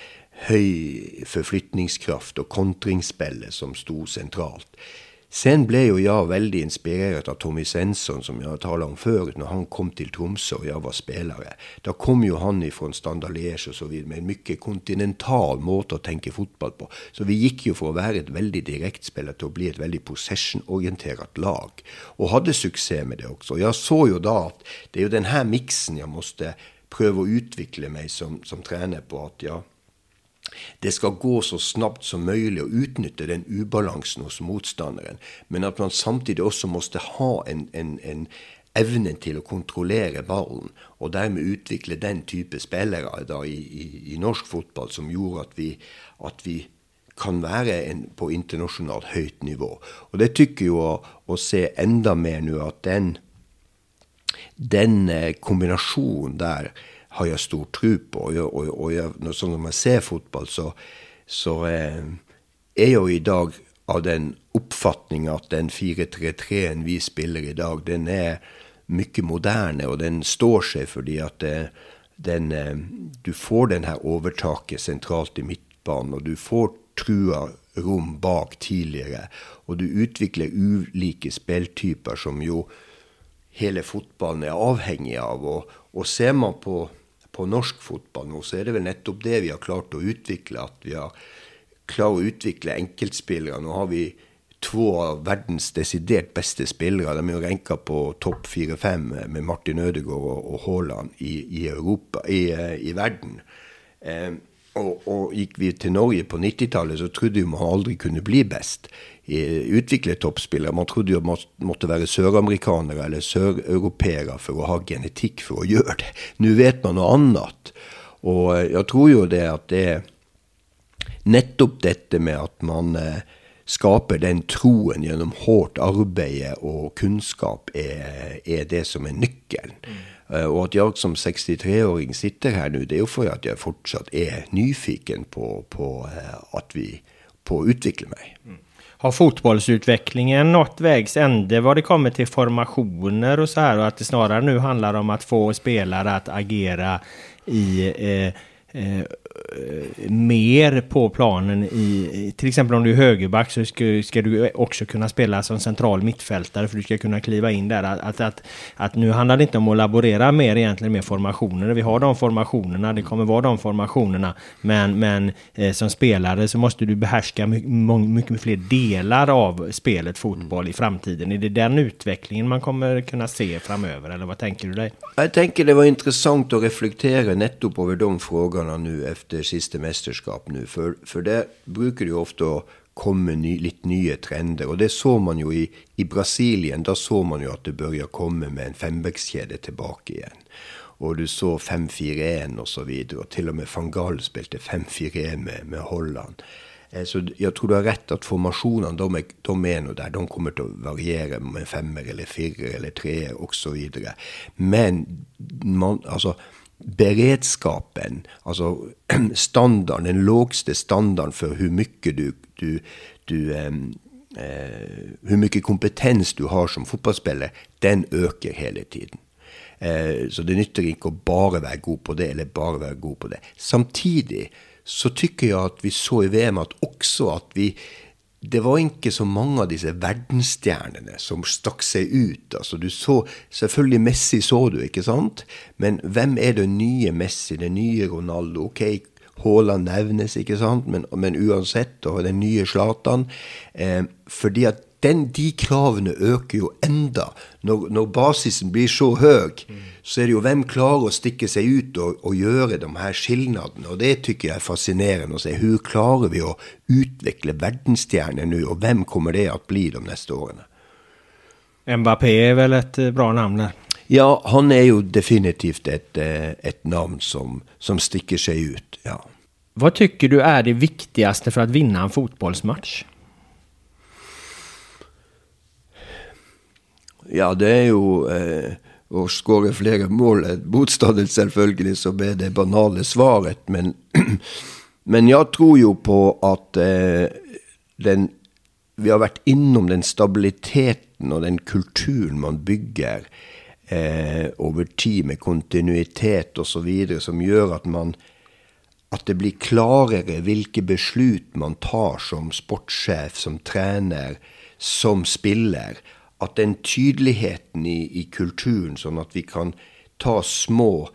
Speaker 2: høy forflytningskraft og kontringsspillet som sto sentralt. Sen ble jo jeg veldig inspirert av Tommy Svensson, som jeg har talt om før, når han kom til Tromsø og jeg var spillere. Da kom jo han ifra Standard Liège osv. med en mye kontinental måte å tenke fotball på. Så vi gikk jo fra å være et veldig direktspiller til å bli et veldig possession-orientert lag. Og hadde suksess med det også. Og jeg så jo da at det er jo denne miksen jeg måtte prøve å utvikle meg som, som trener på. at ja, det skal gå så snapt som mulig å utnytte den ubalansen hos motstanderen, men at man samtidig også måtte ha en, en, en evne til å kontrollere ballen, og dermed utvikle den type spillere da, i, i, i, norsk fotball som gjorde at vi, at vi kan være en, på internasjonalt høyt nivå. Og det tykker jo å, å se enda mer nå at den, den eh, kombinasjonen der har jeg stor tro på. Og, og, og jeg, når, sånn når man ser fotball, så, så eh, er jeg jo i dag av den oppfatning at den 4-3-3-en vi spiller i dag, den er mye moderne, og den står seg fordi at eh, den, eh, du får den her overtaket sentralt i midtbanen, og du får trua rom bak tidligere, og du utvikler ulike spilltyper som jo hele fotballen er avhengig av. Og, og ser man på på norsk fotball nå, så er det vel nettopp det vi har klart å utvikle. At vi har klart å utvikle enkeltspillere. Nå har vi to av verdens desidert beste spillere. De er jo renka på topp fire-fem med Martin Ødegaard og Haaland i, i, Europa, i, i verden. Eh, og, og, gikk vi til Norge på 90-tallet, så trodde vi man aldri kunne bli best utvikle toppspillere. Man trodde jo man måtte være søramerikanere eller søreuropeere for å ha genetikk for å gjøre det. Nå vet man noe annet. Og eh, jeg tror jo det at det er nettopp dette med at man eh, skaper den troen gjennom hardt arbeid og kunnskap, er, er, det som er nøkkelen. Mm. Uh, og at jeg som 63-åring sitter her nå, det er jo for at jeg fortsatt er nyfiken på, på, at vi, på å utvikle meg. Mm
Speaker 5: har fotbollsutvecklingen nått vägs ände vad det kommer till formationer och så här och att det snarare nu handlar om att få spelare att agera i eh, eh, mer på planen i, till exempel om du är högerback så ska, ska, du också kunna spela som central mittfältare för du ska kunna kliva in där. Att, att, att, nu handlar det inte om att laborera mer egentligen med formationer. Vi har de formationerna, det kommer vara de formationerna. Men, men eh, som spelare så måste du behärska mycket, mycket fler delar av spelet fotboll i framtiden. Är det den utvecklingen man kommer kunna se framöver eller vad tänker du dig?
Speaker 2: Jag tänker det var intressant att reflektera nettopp över de frågorna nu efter siste mesterskap nå. For, for det bruker jo ofte å komme ny, litt nye trender. Og det så man jo i, i Brasilien. Da så man jo at det begynte komme med en fembekkskjede tilbake igjen. Og du så 5-4-1 osv. Og, så videre, og til og med van Gaal spilte 5-4-1 med, med, Holland. Eh, så jeg tror du har rett at formasjonene de de er noe der. De kommer til å variere med femmer eller firer eller treer osv. Men man, altså beredskapen, altså *clears throat* standarden, den lågste standarden for hvor mye du, du, du eh, Hvor mye kompetens du har som fotballspiller, den øker hele tiden. Eh, så det nytter ikke å bare være god på det, eller bare være god på det. Samtidig så tykker jeg at vi så i VM at også at vi det var ikke så mange av disse verdensstjernene som stakk seg ut. Altså, du så, Selvfølgelig Messi så du, ikke sant? Men hvem er det nye Messi, det nye Ronaldo? Ok, Haaland nevnes, ikke sant? Men, men uansett, og den nye Zlatan. Eh, fordi at den, de kravene øker jo enda. Når, når, basisen blir så høy, mm. så er det jo hvem klarer å stikke seg ut og, og gjøre de her skilnadene. Og det tykker jeg er fascinerende å se. Hvordan klarer vi å utvikle verdensstjerner nå, og hvem kommer det å bli de neste årene?
Speaker 5: Mbappé er vel et eh, bra navn der?
Speaker 2: Ja, han er jo definitivt et, eh, et navn som, som stikker seg ut. ja.
Speaker 5: Hva tykker du er det viktigste for å vinne en fotballmatch?
Speaker 2: Ja, det er jo eh, å skåre flere mål enn motstanderen, selvfølgelig, som er det banale svaret. Men, *clears throat* men jeg tror jo på at eh, den Vi har vært innom den stabiliteten og den kulturen man bygger eh, over tid, med kontinuitet osv., som gjør at man at det blir klarere hvilke beslut man tar som sportssjef, som trener, som spiller at den tydeligheten i, i, kulturen, sånn at vi kan ta små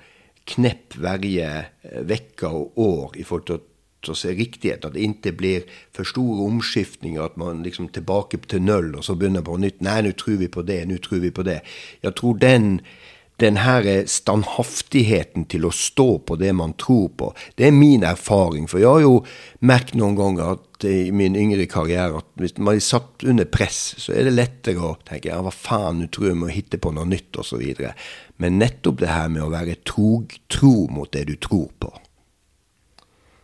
Speaker 2: knepp hver uke og år i forhold til å, til se riktighet, at det ikke blir for store omskiftninger, at man liksom tilbake til null, og så begynner på nytt. Nei, nå tror vi på det, nå tror vi på det. Jeg tror den den her standhaftigheten til å stå på det man tror på, det er min erfaring. For jeg har jo merket noen ganger at i min yngre karriere at hvis man er satt under press, så er det lettere å tenke ja, hva faen, nå tror jeg må hitte på noe nytt, osv. Men nettopp det her med å være tro, tro mot det du tror på.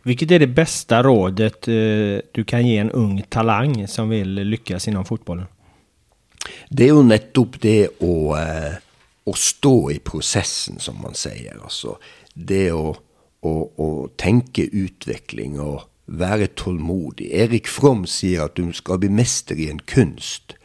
Speaker 5: Hvilket er det beste rådet uh, du kan gi en ung talang som vil lykkes innom fotballen?
Speaker 2: Det er jo nettopp det å uh, å stå i prosessen, som man sier. Altså det å, å, å tenke utvikling og være tålmodig. Erik From sier at du skal bli mester i en kunst.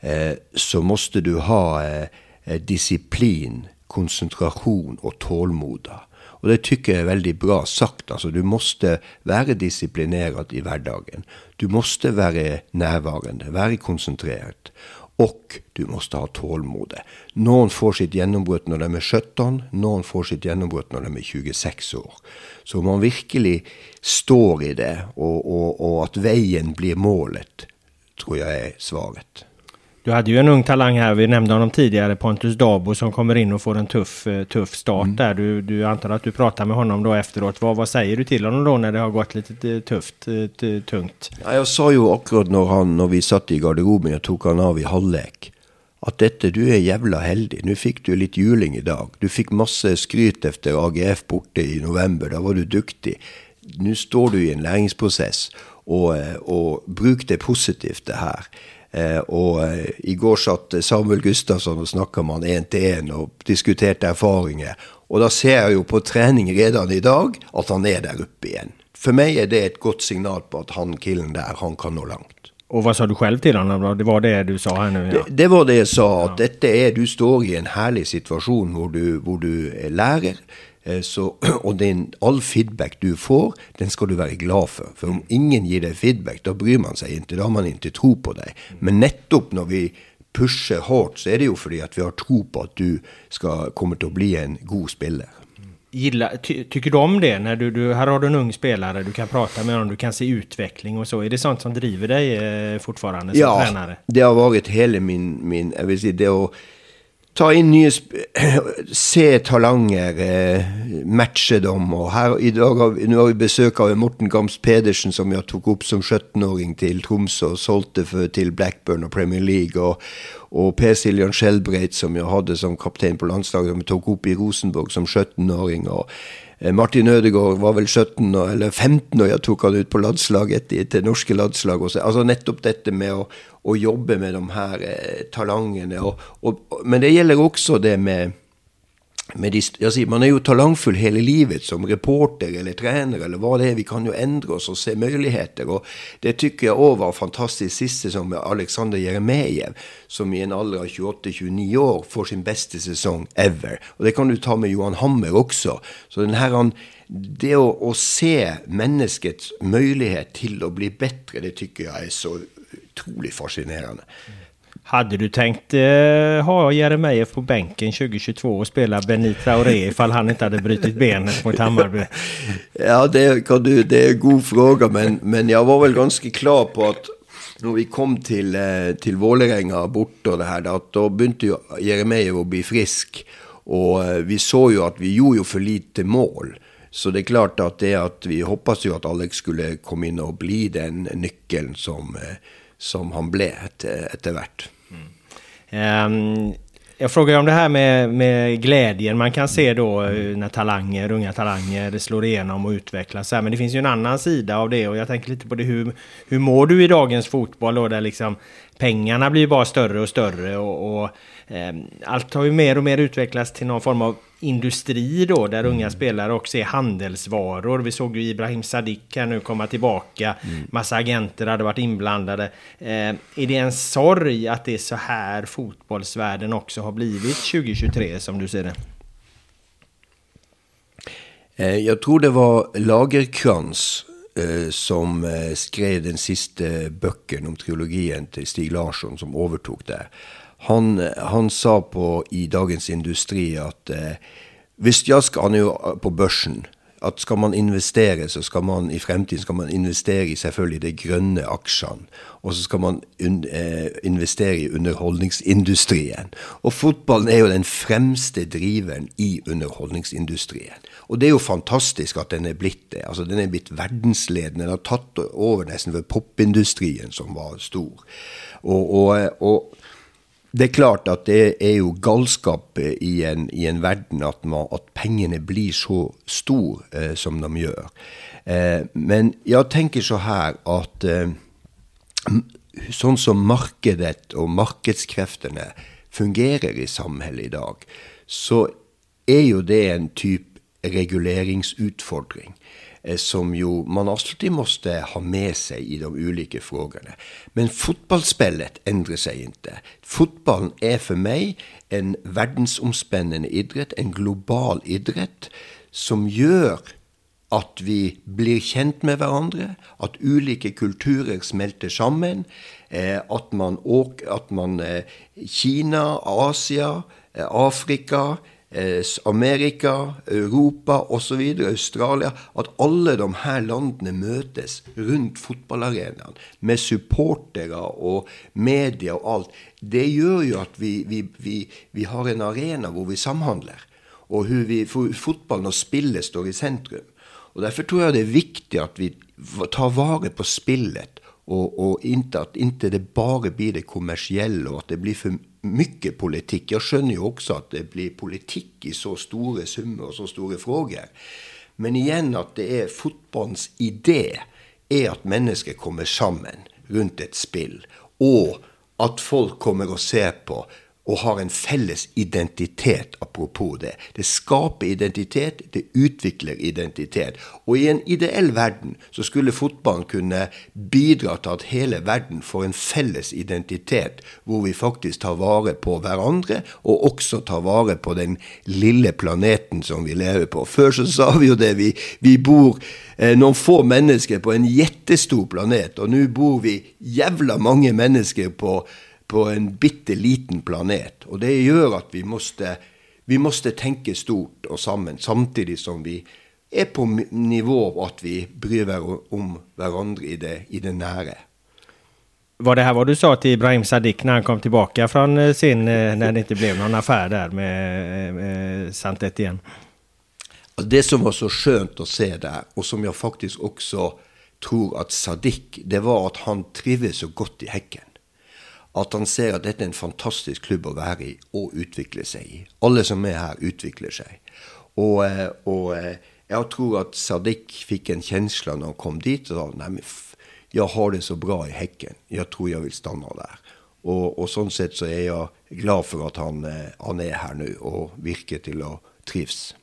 Speaker 2: Eh, så måtte du ha eh, eh disiplin, konsentrasjon og tålmodighet. Og det tykker jeg er veldig bra sagt. Altså, du måtte være disiplinert i hverdagen. Du måtte være nærværende, være konsentrert. Og du måste ha tålmod. Noen får sitt gjennombrudd når de er 17, noen får sitt gjennombrudd når de er 26 år. Så om man virkelig står i det, og, og, og at veien blir målet, tror jeg er svaret.
Speaker 5: Du hade ju en ung talang här, vi nämnde honom tidigare, Pontus Dabo som kommer in och får en tuff, eh, tuff start mm. där. Du, du antar att du pratar med honom då efteråt. Vad, vad säger du till honom då när det har gått lite eh, tufft, eh, tungt?
Speaker 2: Ja, jag sa jo akkurat når, han, när vi satt i garderoben og tok han av i halvlek, at dette, du er jævla heldig. Nå fikk du litt juling i dag. Du fikk masse skryt etter AGF borte i november. Da var du dyktig. Nå står du i en læringsprosess, og, og bruk det positivt, det her. Eh, og eh, i går satt Samuel Gustavsson og snakka med han én til én og diskuterte erfaringer. Og da ser jeg jo på trening redan i dag at han er der oppe igjen. For meg er det et godt signal på at han killen der, han kan nå langt.
Speaker 5: Og hva sa du selv til han? Det var det du sa her nå?
Speaker 2: Ja. Det, det, var det jeg sa. At dette er, du står i en herlig situasjon hvor du, hvor du lærer. Eh, så, *clears throat* og den, all feedback du får, den skal du være glad for. For om ingen gir deg feedback, da bryr man seg ikke. Da har man ikke tro på deg. Men nettopp når vi pusher hardt, så er det jo fordi at vi har tro på at du skal, kommer til å bli en god spiller.
Speaker 5: Gilla, ty, tycker du om det? När du, du, här har du en ung spelare, du kan prata med honom, du kan se utveckling och så. Är det sånt som driver dig eh, fortfarande som
Speaker 2: ja,
Speaker 5: tränare?
Speaker 2: det har varit hele min, min jeg vil si, det å ta inn nye *clears throat* Se talanger, eh, matche dem. Og her i dag har nå har vi besøk av Morten Gams Pedersen, som jeg tok opp som 17-åring til Tromsø og solgte for, til Blackburn og Premier League. Og, og Per Siljan Skjelbreit, som jeg hadde som kaptein på landslaget, som jeg tok opp i Rosenborg som 17-åring. og Eh, Martin Ødegaard var vel 17 eller 15 og jeg tok han ut på landslaget til norske landslag. Altså Nettopp dette med å, å jobbe med de her eh, talangene. Og, og, men det gjelder også det med med de, jag man er jo talangfull hele livet som reporter eller trener eller hva det er. Vi kan jo endre oss og se muligheter. Og det tykker jeg òg var fantastisk sist sesong med Alexander Jeremejev, som i en alder av 28-29 år får sin beste sesong ever. Og det kan du ta med Johan Hammer også. Så den her han- det å, å, se menneskets mulighet til å bli bedre, det tykker jeg er så otroligt fascinerende.
Speaker 5: Hade du tenkt eh, ha Jeremejeff på bänken 2022 og spela Benit Traoré ifall han ikke hadde brutt benet mot Hammarby? *laughs*
Speaker 2: Ja, det, kan du, det er en god fråga, men, men jeg var vel ganske klar på at når vi kom til, eh, til Vålerenga bort og det her, da, da begynte jo Jeremejeff å bli frisk. Og eh, vi så jo at vi gjorde jo for lite mål. Så det er klart at det at vi håpet jo at Alex skulle komme inn og bli den nøkkelen som, eh, som han ble etter, etter hvert.
Speaker 5: Ehm, jag frågar om det här med, med glädjen man kan se då eh, när talanger, unga talanger slår igenom och utvecklas. Men det finns ju en annan sida av det och jag tänker lite på det. Hur, mår du i dagens fotboll då liksom pengarna blir bara större och större och, och allt har ju mer och mer utvecklats till någon form av industri då där unga spelare också är handelsvaror. Vi såg ju Ibrahim Sadiq här nu komma tillbaka. Massa agenter hade varit inblandade. Eh, är det en sorg att det är så här fotbollsvärlden också har blivit 2023 som du ser det?
Speaker 2: Jag Jeg tror det var Lagerkrans eh, som eh, skrev den siste bøkken om trilogien til Stig Larsson, som overtok det. Han, han sa på, i Dagens Industri at eh, hvis skal, han er jo på børsen, at skal man investere, så skal man i fremtiden skal man investere i selvfølgelig de grønne aksjene. Og så skal man un, eh, investere i underholdningsindustrien. Og fotballen er jo den fremste driveren i underholdningsindustrien. Og det er jo fantastisk at den er blitt det. Altså Den er blitt verdensledende. Den har tatt over nesten ved popindustrien, som var stor. Og, og, og det er klart at det er jo galskap eh, i en, i en verden at, man, at pengene blir så store eh, som de gjør. Eh, men jeg tenker så her at eh, sånn som markedet og markedskreftene fungerer i samhället i dag, så er jo det en type reguleringsutfordring som jo man alltid måste ha med seg i de ulike frågorna. Men fotballspillet endrer seg ikke. Fotballen er for meg en verdensomspennende idrett, en global idrett, som gjør at vi blir kjent med hverandre, at ulike kulturer smelter sammen, eh, at man, at man eh, Kina, Asia, eh, Afrika, eh, Amerika, Europa osv., Australia, at alle de her landene møtes rundt fotballarenaen med supportere og media og alt. Det gjør jo at vi, vi, vi, vi har en arena hvor vi samhandler, og hvor fotballen og spillet står i sentrum. Og Derfor tror jeg det er viktig at vi tar vare på spillet, og, og inntil, at inntil det bare blir det kommersielle, og at det blir for mye politikk. Jeg skjønner jo også at det blir politikk i så store summer og så store frågor. Men igjen at det er fotballens idé er at mennesker kommer sammen rundt et spill, og at folk kommer og ser på og har en felles identitet apropos det. Det skaper identitet, det utvikler identitet. Og i en ideell verden så skulle fotballen kunne bidra til at hele verden får en felles identitet, hvor vi faktisk tar vare på hverandre, og også tar vare på den lille planeten som vi lever på. Før så sa vi jo det, vi, vi bor eh, noen få mennesker på en jettestor planet, og nå bor vi jævla mange mennesker på på en bitte liten planet. Og det gjør at vi måste, vi måste tenke stort og sammen, samtidig som vi er på nivå nivå at vi bryr oss om hverandre i det, i det nære.
Speaker 5: Var det her hva du sa til Ibrahim Sadiq når han kom tilbake från eh, sin, Når det ikke ble noen affære der med, med Sant Etienne?
Speaker 2: Altså, Det som var så skjønt å se der, og som jeg faktisk også tror at Sadiq, det var at han trives så godt i hekken. At han ser at dette er en fantastisk klubb å være i og utvikle seg i. Alle som er her, utvikler seg. Og, eh, og eh, jeg tror at Sadiq fikk en kjensle når han kom dit. og sa, jeg har det så bra i hekken. Jeg tror jeg vil stande der. Og, og sånn sett så er jeg glad for at han, eh, han er her nå og virker til å trivs.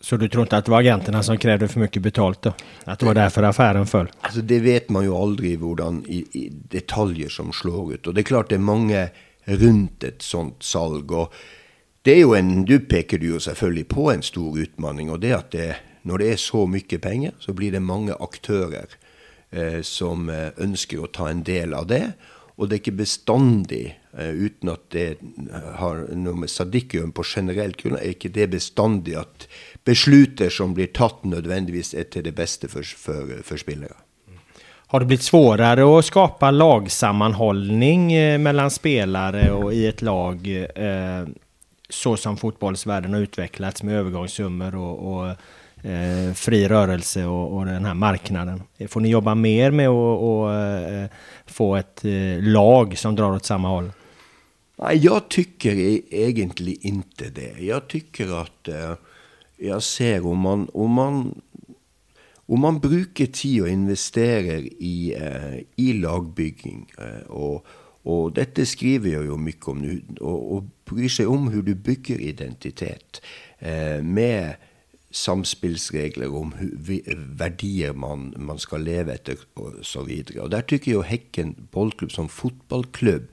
Speaker 5: Så du tror inte att det var agenterna som krävde för mycket betalt då? Att det var därför affären föll?
Speaker 2: Altså, det vet man jo aldri hvordan i, i detaljer som slår ut. Og det er klart det er mange rundt et sånt salg. og det er jo en, Du peker du jo selvfølgelig på en stor utfordring. Og det at det, når det er så mye penger, så blir det mange aktører eh, som eh, ønsker å ta en del av det. Og det er ikke bestandig, eh, uten at det har noe med Sadiq på generelt grunnlag, er ikke det bestandig at besluter som blir tatt, nødvendigvis er til det beste for, for, for spillere.
Speaker 5: Har det blitt svårare å skapa lagsammenholdning mellom spillere og i et lag eh, så som fotballverdenen har utviklet, med overgangssummer og, og eh, fri rørelse og, og den markedet? marknaden? Får ni jobba mer med å, och, eh, få ett eh, lag som drar åt samme håll?
Speaker 2: Nei, jeg tycker egentlig ikke det. Jeg tycker at eh, jag ser om man, om man om man bruker tid og investerer i, eh, i lagbygging, eh, og, og, dette skriver jeg jo mye om nå, og, og, bryr seg om hvordan du bygger identitet eh, med samspillsregler om verdier man, man, skal leve etter osv. Der tykker jo Hekken ballklubb som fotballklubb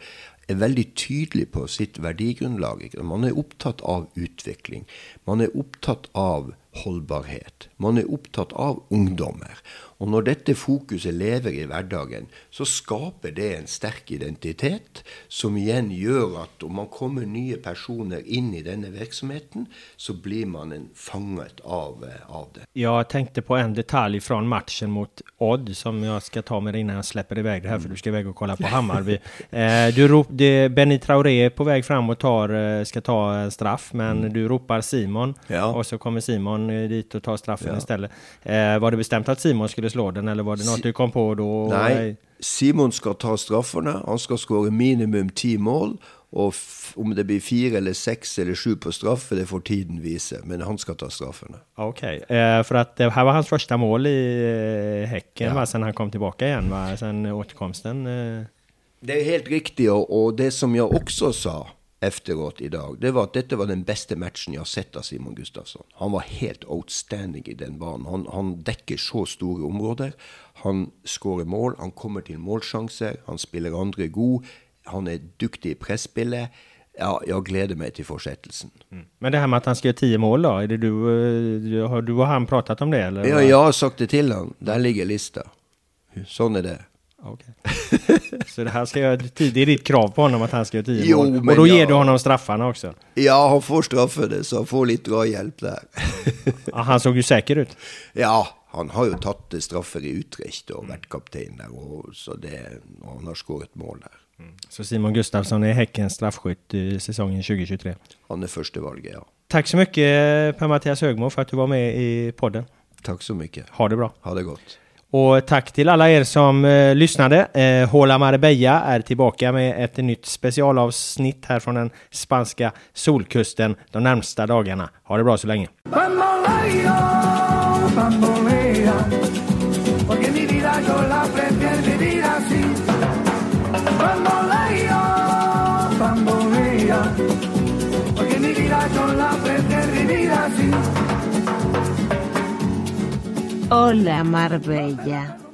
Speaker 2: er veldig tydelig på sitt verdigrunnlag. Man er opptatt av utvikling. Man er opptatt av holdbarhet. Man er opptatt av ungdommer. Og når dette fokuset lever i hverdagen, så skaper det en sterk identitet, som igjen gjør at om man kommer nye personer inn i denne virksomheten, så blir man en fanget av, av det.
Speaker 5: Jeg tenkte på en detalj fra matchen mot Odd som jeg skal ta med deg innan jeg slipper deg det her, for du skal iväg og kolla på Hammarby. *laughs* Eh, du rop, det, Benny Traoré er på vei fram og tar, eh, skal ta straff, men mm. du roper Simon, ja. og så kommer Simon eh, dit og tar straffen ja. stedet. Eh, var det bestemt at Simon skulle slå den, eller var det noe du kom på da?
Speaker 2: Nei, Simon skal ta straffene. Han skal skåre minimum ti mål. Og om det blir fire eller seks eller sju på straffe, det får tiden vise. Men han skal ta straffene.
Speaker 5: Ok, eh, for at det her var hans første mål i eh, Häcken ja. sen han kom tilbake igjen, sen återkomsten. Eh.
Speaker 2: Det er helt riktig, og, og det som jeg også sa efteråt i dag, det var at dette var den beste matchen jeg har sett av Simon Gustafsson. Han var helt outstanding i den banen. Han, han dekker så store områder. Han skårer mål, han kommer til målsjanser, han spiller andre god. Han er dyktig i presspillet. Ja, jeg gleder meg til fortsettelsen.
Speaker 5: Mm. Men det her med at han skal gjøre ti mål, da? Er det du, eh, har du og han pratet om det? Eller?
Speaker 2: Ja, jeg har sagt det til han. Der ligger lista. Sånn er det.
Speaker 5: Okay. *laughs* Så det här ska jag, det är ditt krav på honom att han ska göra tio jo, mål? Och då ger jag, du honom straffarna också?
Speaker 2: Ja, han får straffene, så han får litt drahjelp der. *laughs*
Speaker 5: ja, han såg jo säker ut.
Speaker 2: Ja, han har jo tatt straffer i Utrecht og vært kaptein der, og, så det, og han har skåret mål der.
Speaker 5: Mm. Så Simon Gustafsson er Häckens straffskytt i sesongen 2023?
Speaker 2: Han er førstevalget, ja.
Speaker 5: Takk så mye, Per-Mathias Høgmo, for at du var med i podden.
Speaker 2: Takk så mye.
Speaker 5: Ha det bra.
Speaker 2: Ha det godt.
Speaker 5: Och tack till alla er som eh, lyssnade. Eh, Hola Marbella är tillbaka med ett nytt specialavsnitt här från den spanska solkusten de närmsta dagarna. Ha det bra så länge.
Speaker 4: Hola Marbella.